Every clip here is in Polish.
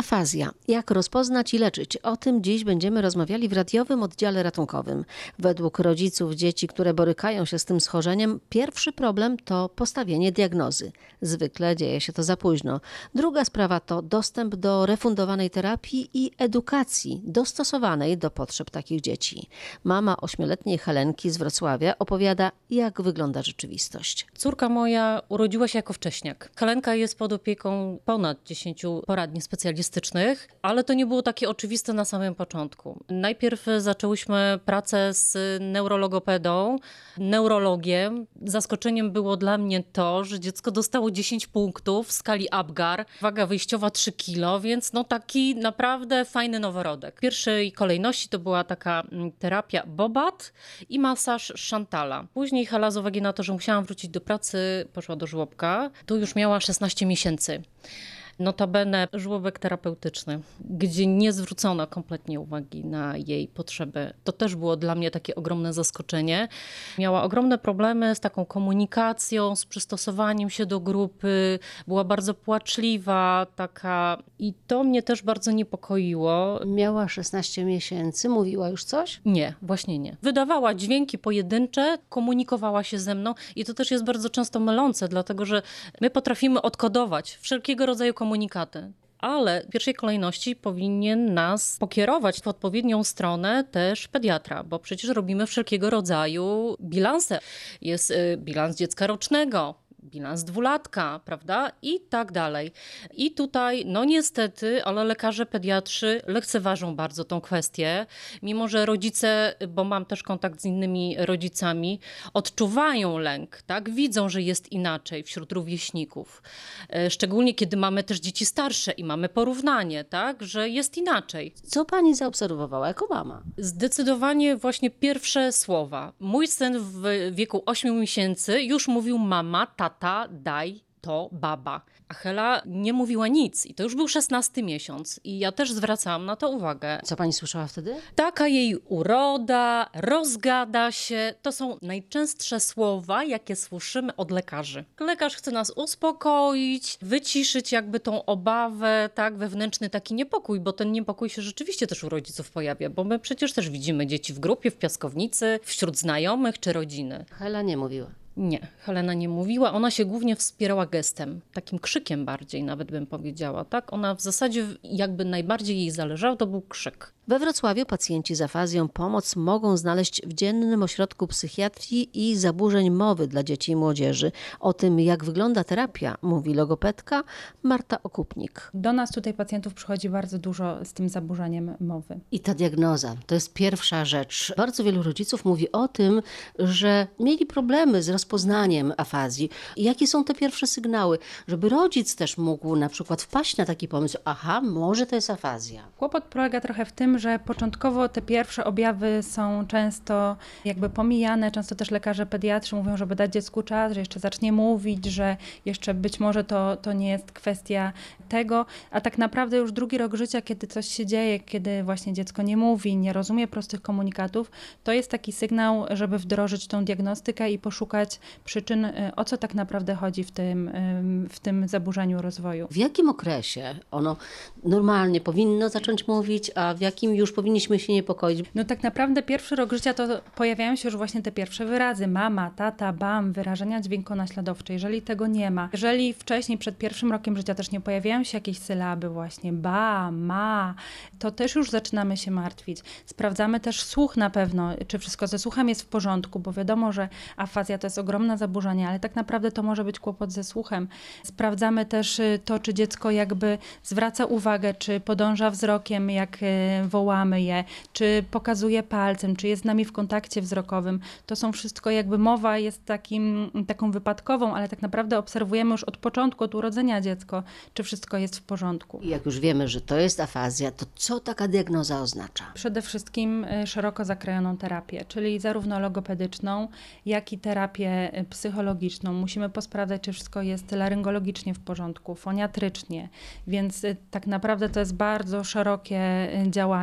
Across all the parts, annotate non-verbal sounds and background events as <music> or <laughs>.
Afazja. Jak rozpoznać i leczyć? O tym dziś będziemy rozmawiali w radiowym oddziale ratunkowym. Według rodziców dzieci, które borykają się z tym schorzeniem, pierwszy problem to postawienie diagnozy. Zwykle dzieje się to za późno. Druga sprawa to dostęp do refundowanej terapii i edukacji dostosowanej do potrzeb takich dzieci. Mama ośmioletniej Helenki z Wrocławia opowiada, jak wygląda rzeczywistość. Córka moja urodziła się jako wcześniak. Helenka jest pod opieką ponad 10 poradni specjalistycznych, ale to nie było takie oczywiste na samym początku. Najpierw zaczęłyśmy pracę z neurologopedą, neurologiem. Zaskoczeniem było dla mnie to, że dziecko dostało 10 punktów w skali Apgar, waga wyjściowa 3 kg, więc no taki naprawdę fajny noworodek. W pierwszej kolejności to była taka mm, terapia Bobat i masaż Chantala. Później Hela z uwagi na to, że musiałam wrócić do pracy, poszła do żłobka. Tu już miała 16 miesięcy notabene żłobek terapeutyczny, gdzie nie zwrócono kompletnie uwagi na jej potrzeby. To też było dla mnie takie ogromne zaskoczenie. Miała ogromne problemy z taką komunikacją, z przystosowaniem się do grupy, była bardzo płaczliwa, taka i to mnie też bardzo niepokoiło. Miała 16 miesięcy, mówiła już coś? Nie, właśnie nie. Wydawała dźwięki pojedyncze, komunikowała się ze mną i to też jest bardzo często mylące, dlatego że my potrafimy odkodować wszelkiego rodzaju komunikację komunikaty. Ale w pierwszej kolejności powinien nas pokierować w odpowiednią stronę też pediatra, bo przecież robimy wszelkiego rodzaju bilanse. Jest y, bilans dziecka rocznego, bilans dwulatka, prawda? I tak dalej. I tutaj, no niestety, ale lekarze pediatrzy lekceważą bardzo tą kwestię, mimo że rodzice, bo mam też kontakt z innymi rodzicami, odczuwają lęk, tak? Widzą, że jest inaczej wśród rówieśników. E, szczególnie kiedy mamy też dzieci starsze i mamy porównanie, tak? Że jest inaczej. Co pani zaobserwowała jako mama? Zdecydowanie właśnie pierwsze słowa. Mój syn w wieku 8 miesięcy już mówił mama, tata, tata, daj to baba. A Hela nie mówiła nic i to już był szesnasty miesiąc i ja też zwracałam na to uwagę. Co pani słyszała wtedy? Taka jej uroda, rozgada się, to są najczęstsze słowa, jakie słyszymy od lekarzy. Lekarz chce nas uspokoić, wyciszyć jakby tą obawę, tak, wewnętrzny taki niepokój, bo ten niepokój się rzeczywiście też u rodziców pojawia, bo my przecież też widzimy dzieci w grupie, w piaskownicy, wśród znajomych czy rodziny. Hela nie mówiła. Nie, Helena nie mówiła. Ona się głównie wspierała gestem, takim krzykiem bardziej nawet bym powiedziała. Tak, ona w zasadzie jakby najbardziej jej zależało, to był krzyk. We Wrocławiu pacjenci z afazją pomoc mogą znaleźć w dziennym ośrodku psychiatrii i zaburzeń mowy dla dzieci i młodzieży. O tym, jak wygląda terapia, mówi logopedka Marta Okupnik. Do nas tutaj pacjentów przychodzi bardzo dużo z tym zaburzeniem mowy. I ta diagnoza to jest pierwsza rzecz. Bardzo wielu rodziców mówi o tym, że mieli problemy z rozpoznaniem afazji. Jakie są te pierwsze sygnały, żeby rodzic też mógł na przykład wpaść na taki pomysł, aha, może to jest afazja. Kłopot polega trochę w tym, że początkowo te pierwsze objawy są często jakby pomijane. Często też lekarze pediatrzy mówią, żeby dać dziecku czas, że jeszcze zacznie mówić, że jeszcze być może to, to nie jest kwestia tego, a tak naprawdę już drugi rok życia, kiedy coś się dzieje, kiedy właśnie dziecko nie mówi, nie rozumie prostych komunikatów, to jest taki sygnał, żeby wdrożyć tą diagnostykę i poszukać przyczyn, y, o co tak naprawdę chodzi w tym, w tym zaburzeniu rozwoju. W jakim okresie ono normalnie powinno zacząć mówić, a w jakim już powinniśmy się niepokoić? No tak naprawdę pierwszy rok życia to pojawiają się już właśnie te pierwsze wyrazy. Mama, tata, bam, wyrażenia dźwiękonaśladowcze. Jeżeli tego nie ma, jeżeli wcześniej przed pierwszym rokiem życia też nie pojawiają się jakieś sylaby właśnie ba, ma, to też już zaczynamy się martwić. Sprawdzamy też słuch na pewno, czy wszystko ze słuchem jest w porządku, bo wiadomo, że afazja to jest ogromne zaburzenie, ale tak naprawdę to może być kłopot ze słuchem. Sprawdzamy też y, to, czy dziecko jakby zwraca uwagę, czy podąża wzrokiem, jak y, wołamy je, czy pokazuje palcem, czy jest z nami w kontakcie wzrokowym. To są wszystko jakby mowa jest takim, taką wypadkową, ale tak naprawdę obserwujemy już od początku, od urodzenia dziecko, czy wszystko jest w porządku. I jak już wiemy, że to jest afazja, to co taka diagnoza oznacza? Przede wszystkim y, szeroko zakrojoną terapię, czyli zarówno logopedyczną, jak i terapię y, psychologiczną. Musimy posprawdzać, czy wszystko jest laryngologicznie w porządku, foniatrycznie, więc y, tak naprawdę to jest bardzo szerokie działanie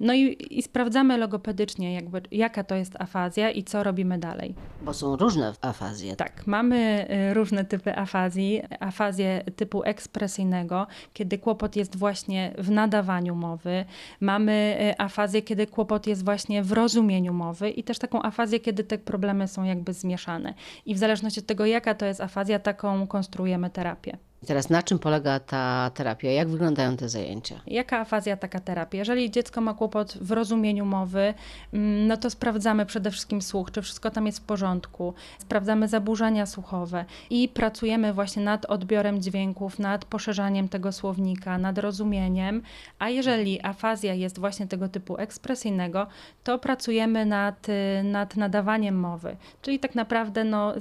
No i, i sprawdzamy logopedycznie, jakby, jaka to jest afazja i co robimy dalej. Bo są różne afazje. Tak, mamy y, różne typy afazji. Afazję typu ekspresyjnego, kiedy kłopot jest właśnie w nadawaniu mowy. Mamy y, afazję, kiedy kłopot jest właśnie w rozumieniu mowy i też taką afazję, kiedy te problemy są jakby zmieszane. I w zależności od tego, jaka to jest afazja, taką konstruujemy terapię. Teraz na czym polega ta terapia? Jak wyglądają te zajęcia? Jaka afazja, taka terapia? Jeżeli dziecko ma kłopot w rozumieniu mowy, mm, no to sprawdzamy przede wszystkim słuch, czy wszystko tam jest w porządku. Sprawdzamy zaburzenia słuchowe i pracujemy właśnie nad odbiorem dźwięków, nad poszerzaniem tego słownika, nad rozumieniem. A jeżeli afazja jest właśnie tego typu ekspresyjnego, to pracujemy nad, y, nad nadawaniem mowy. Czyli tak naprawdę no,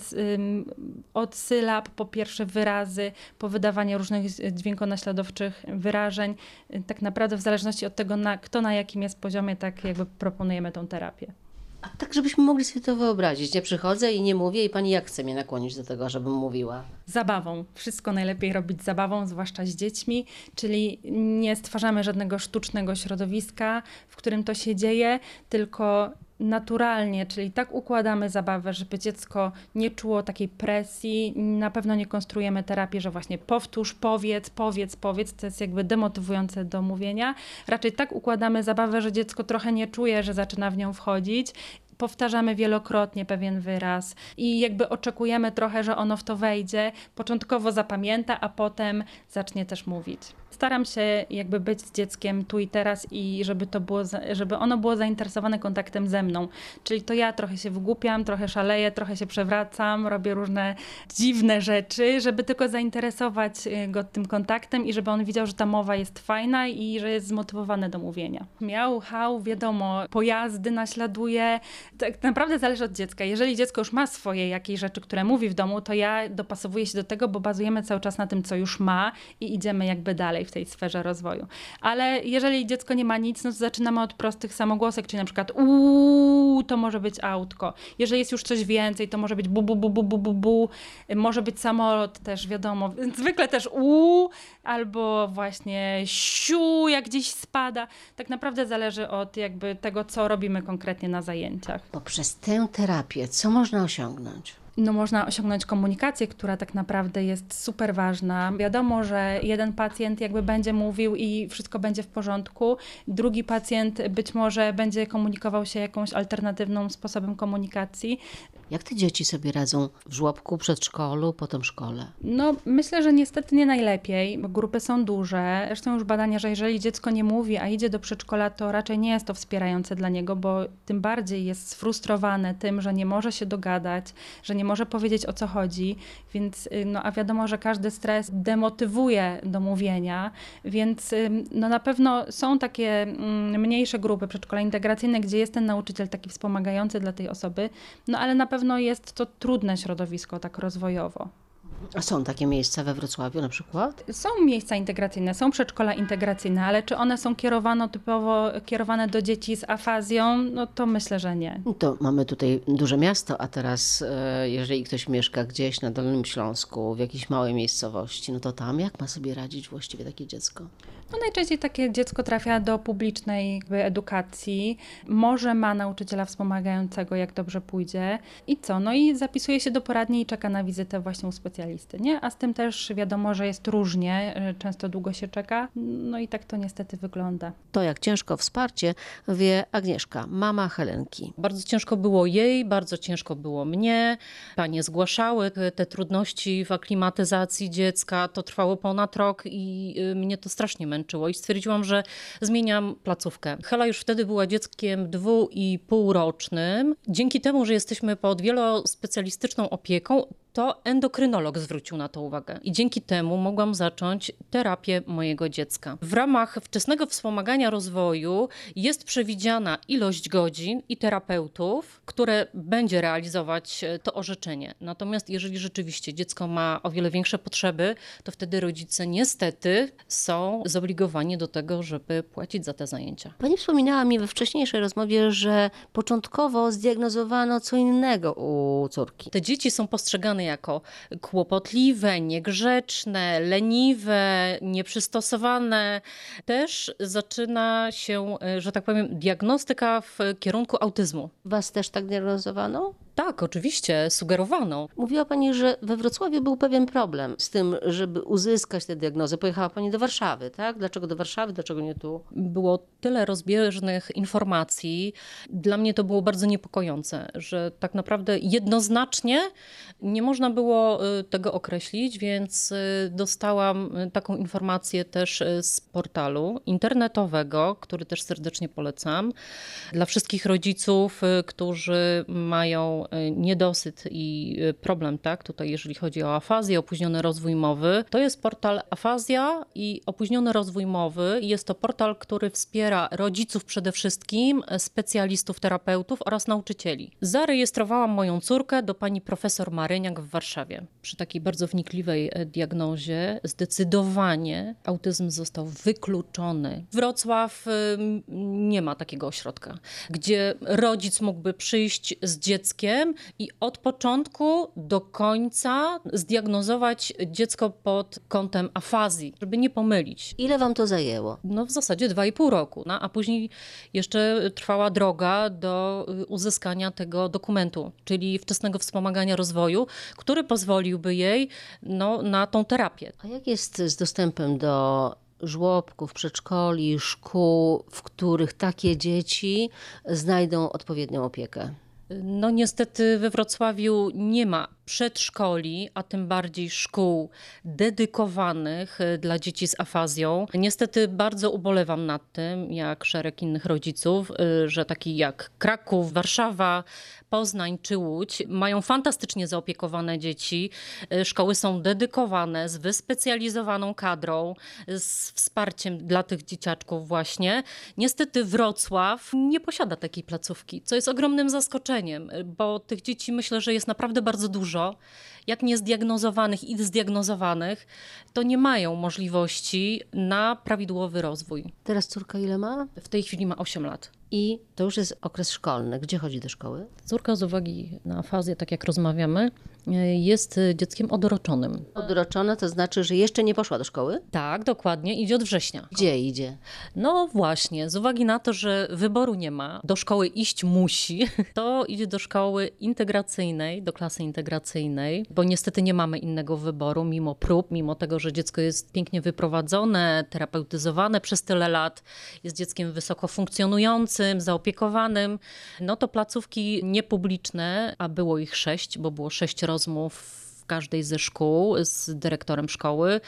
od sylab po pierwsze wyrazy, po wydawanie różnych dźwiękonaśladowczych wyrażeń. Y, Tak naprawdę w zależności od tego, na, kto na jakim jest poziomie, tak jakby proponujemy tą terapię. A tak, żebyśmy mogli sobie to wyobrazić. Nie przychodzę i nie mówię i pani jak chce mnie nakłonić do tego, żebym mówiła? Zabawą. Wszystko najlepiej robić zabawą, zwłaszcza z dziećmi, czyli nie stwarzamy żadnego sztucznego środowiska, w którym to się dzieje, tylko naturalnie, czyli tak układamy zabawę, żeby dziecko nie czuło takiej presji. Na pewno nie konstruujemy terapii, że właśnie powtórz, powiedz, powiedz, powiedz. To jest jakby demotywujące do mówienia. Raczej tak układamy zabawę, że dziecko trochę nie czuje, że zaczyna w nią wchodzić powtarzamy wielokrotnie pewien wyraz i jakby oczekujemy trochę, że ono w to wejdzie, początkowo zapamięta, a potem zacznie też mówić. Staram się jakby być z dzieckiem tu i teraz i żeby to było, żeby ono było zainteresowane kontaktem ze mną. Czyli to ja trochę się wygłupiam, trochę szaleję, trochę się przewracam, robię różne dziwne rzeczy, żeby tylko zainteresować y, go tym kontaktem i żeby on widział, że ta mowa jest fajna i że jest zmotywowany do mówienia. Miał, hał, wiadomo, pojazdy naśladuje. Tak naprawdę zależy od dziecka. Jeżeli dziecko już ma swoje jakieś rzeczy, które mówi w domu, to ja dopasowuję się do tego, bo bazujemy cały czas na tym, co już ma i idziemy jakby dalej w tej sferze rozwoju. Ale jeżeli dziecko nie ma nic, no to zaczynamy od prostych samogłosek, czyli na przykład uuu, to może być autko. Jeżeli jest już coś więcej, to może być bu, bu, bu, bu, bu, bu, bu. Może być samolot też, wiadomo. Zwykle też uuu, albo właśnie siu, jak gdzieś spada. Tak naprawdę zależy od jakby tego, co robimy konkretnie na zajęciach. Poprzez tę terapię co można osiągnąć? No, można osiągnąć komunikację, która tak naprawdę jest super ważna. Wiadomo, że jeden pacjent jakby będzie mówił i wszystko będzie w porządku, drugi pacjent być może będzie komunikował się jakąś alternatywną sposobem komunikacji. Jak te dzieci sobie radzą w żłobku, przedszkolu, potem szkole? No, myślę, że niestety nie najlepiej, grupy są duże. Zresztą już badania, że jeżeli dziecko nie mówi, a idzie do przedszkola, to raczej nie jest to wspierające dla niego, bo tym bardziej jest sfrustrowane tym, że nie może się dogadać, że nie może powiedzieć o co chodzi, więc y, no a wiadomo, że każdy stres demotywuje do mówienia, więc no na pewno są takie mm, mniejsze grupy przedszkola integracyjne, gdzie jest ten nauczyciel taki wspomagający dla tej osoby, no ale na pewno jest to trudne środowisko tak rozwojowo. A są takie miejsca we Wrocławiu na przykład? Są miejsca integracyjne, są przedszkola integracyjne, ale czy one są kierowane typowo kierowane do dzieci z afazją? No to myślę, że nie. To mamy tutaj duże miasto, a teraz e, jeżeli ktoś mieszka gdzieś na Dolnym Śląsku, w jakiejś małej miejscowości, no to tam jak ma sobie radzić właściwie takie dziecko? No najczęściej takie dziecko trafia do publicznej edukacji, może ma nauczyciela wspomagającego, jak dobrze pójdzie i co? No i zapisuje się do poradni i czeka na wizytę właśnie u specjalisty, nie? A z tym też wiadomo, że jest różnie, y, często długo się czeka, no i tak to niestety wygląda. To jak ciężko wsparcie wie Agnieszka, mama Helenki. Bardzo ciężko było jej, bardzo ciężko było mnie. Panie zgłaszały te trudności w aklimatyzacji dziecka. To trwało ponad rok i y, mnie to strasznie męczyło. I stwierdziłam, że zmieniam placówkę. Hela już wtedy była dzieckiem dwu i półrocznym. Dzięki temu, że jesteśmy pod wielospecjalistyczną opieką, to endokrynolog zwrócił na to uwagę. I dzięki temu mogłam zacząć terapię mojego dziecka. W ramach wczesnego wspomagania rozwoju jest przewidziana ilość godzin i terapeutów, które będzie realizować e, to orzeczenie. Natomiast jeżeli rzeczywiście dziecko ma o wiele większe potrzeby, to wtedy rodzice niestety są zobligowani do tego, żeby płacić za te zajęcia. Pani wspominała mi we wcześniejszej rozmowie, że początkowo zdiagnozowano co innego u córki. Te dzieci są postrzegane jako kłopot kłopotliwe, niegrzeczne, leniwe, nieprzystosowane. Też zaczyna się, e, że tak powiem, diagnostyka w kierunku autyzmu. Was też tak diagnozowano? Tak, oczywiście, sugerowano. Mówiła Pani, że we Wrocławiu był pewien problem z tym, żeby uzyskać tę diagnozę. Pojechała Pani do Warszawy, tak? Dlaczego do Warszawy, dlaczego nie tu? Było tyle rozbieżnych informacji. Dla mnie to było bardzo niepokojące, że tak naprawdę jednoznacznie nie można było y, tego określić, więc y, dostałam y, taką informację też z portalu internetowego, który też serdecznie polecam. Dla wszystkich rodziców, którzy mają niedosyt i y, problem, tak, tutaj jeżeli chodzi o afazję, opóźniony rozwój mowy, to jest portal Afazja i opóźniony rozwój mowy. Jest to portal, który wspiera rodziców przede wszystkim, specjalistów, terapeutów oraz nauczycieli. Zarejestrowałam moją córkę do pani profesor Maryniak w Warszawie. Przy takiej bardzo wnikliwej e, diagnozie zdecydowanie autyzm został wykluczony. Wrocław nie ma takiego ośrodka, gdzie rodzic mógłby przyjść z dzieckiem i od początku do końca zdiagnozować dziecko pod kątem afazji, żeby nie pomylić. Ile Wam to zajęło? No w zasadzie dwa i pół roku, no, a później jeszcze trwała droga do y, uzyskania tego dokumentu, czyli wczesnego wspomagania rozwoju, który pozwoliłby jej no, na tą terapię. A jak jest z dostępem do żłobków, przedszkoli, szkół, w których takie dzieci znajdą odpowiednią opiekę? No niestety we Wrocławiu nie ma przedszkoli, a tym bardziej szkół dedykowanych y, dla dzieci z afazją. Niestety bardzo ubolewam nad tym, jak szereg innych rodziców, y, że taki jak Kraków, Warszawa, Poznań czy Łódź mają fantastycznie zaopiekowane dzieci. Y, Szkoły są dedykowane z wyspecjalizowaną kadrą, z wsparciem dla tych dzieciaczków właśnie. Niestety Wrocław nie posiada takiej placówki, co jest ogromnym zaskoczeniem, bo tych dzieci myślę, że jest naprawdę bardzo dużo. Jak niezdiagnozowanych i zdiagnozowanych, to nie mają możliwości na prawidłowy rozwój. Teraz córka ile ma? W tej chwili ma 8 lat. I to już jest okres szkolny. Gdzie chodzi do szkoły? Córka z uwagi na afazję, tak jak rozmawiamy, jest dzieckiem odroczonym. Odroczona to znaczy, że jeszcze nie poszła do szkoły? Tak, dokładnie, idzie od września. Gdzie idzie? No właśnie, z uwagi na to, że wyboru nie ma, do szkoły iść musi, <laughs> to idzie do szkoły integracyjnej, do klasy integracyjnej, bo niestety nie mamy innego wyboru, mimo prób, mimo tego, że dziecko jest pięknie wyprowadzone, terapeutyzowane przez tyle lat, jest dzieckiem wysoko funkcjonującym, zaopiekowanym, no to placówki niepubliczne, a było ich sześć, bo było sześć rozmów w każdej ze szkół z dyrektorem szkoły.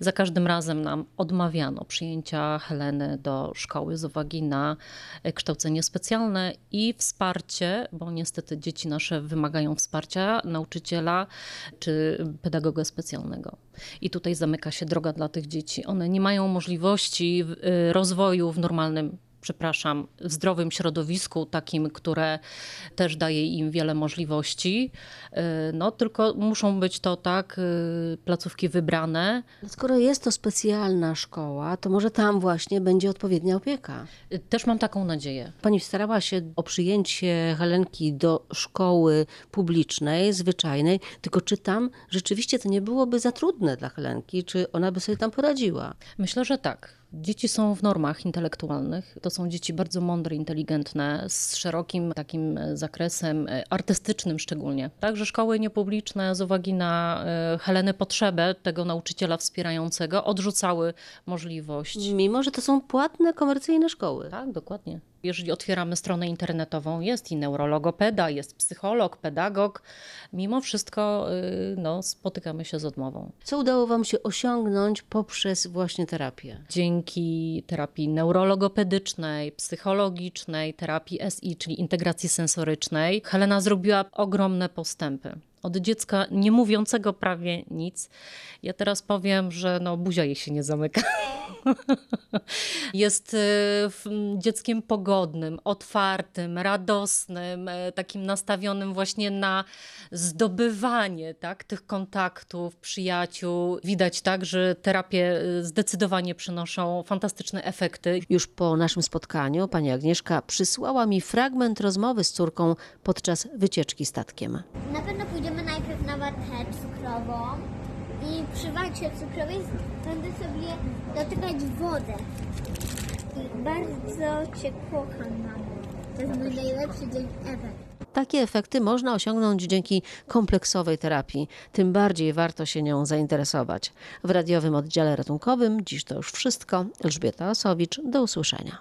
Za każdym razem nam odmawiano przyjęcia Heleny do szkoły z uwagi na kształcenie specjalne i wsparcie, bo niestety dzieci nasze wymagają wsparcia nauczyciela czy pedagoga specjalnego. I tutaj zamyka się droga dla tych dzieci. One nie mają możliwości e, rozwoju w normalnym przepraszam, w zdrowym środowisku, takim, które też daje im wiele możliwości. Y, No, tylko muszą być to tak, y, placówki wybrane. Skoro jest to specjalna szkoła, to może tam właśnie będzie odpowiednia opieka. Y, Też mam taką nadzieję. Pani starała się o przyjęcie Helenki do szkoły publicznej, zwyczajnej, tylko czy tam rzeczywiście to nie byłoby za trudne dla Helenki, czy ona by sobie tam poradziła? Myślę, że tak. Dzieci są w normach intelektualnych. To są dzieci bardzo mądre, inteligentne, z szerokim takim e, zakresem e, artystycznym szczególnie. Także szkoły niepubliczne z uwagi na e, Helenę potrzebę tego nauczyciela wspierającego odrzucały możliwość Mimo, że to są płatne, komercyjne szkoły. Tak, dokładnie. Jeżeli otwieramy stronę internetową, jest i neurologopeda, jest psycholog, pedagog. Mimo wszystko y, no, spotykamy się z odmową. Co udało Wam się osiągnąć poprzez właśnie terapię? Dzięki terapii neurologopedycznej, psychologicznej, terapii SI, czyli integracji sensorycznej, Helena zrobiła ogromne postępy. Od dziecka nie mówiącego prawie nic. Ja teraz powiem, że no, buzia jej się nie zamyka. <laughs> Jest y, dzieckiem pogodnym, otwartym, radosnym, y, takim nastawionym właśnie na zdobywanie tak, tych kontaktów, przyjaciół. Widać tak, że terapie y, zdecydowanie przynoszą fantastyczne efekty. Już po naszym spotkaniu pani Agnieszka przysłała mi fragment rozmowy z córką podczas wycieczki statkiem. Na pewno watę cukrową, przy walce cukrowej będę sobie dotykać wodę. I bardzo Cię kocham, mamo. To jest mój najlepszy dzień ever. Takie efekty można osiągnąć dzięki kompleksowej terapii. Tym bardziej warto się nią zainteresować. W radiowym oddziale ratunkowym dziś to już wszystko. Elżbieta Osowicz, do usłyszenia.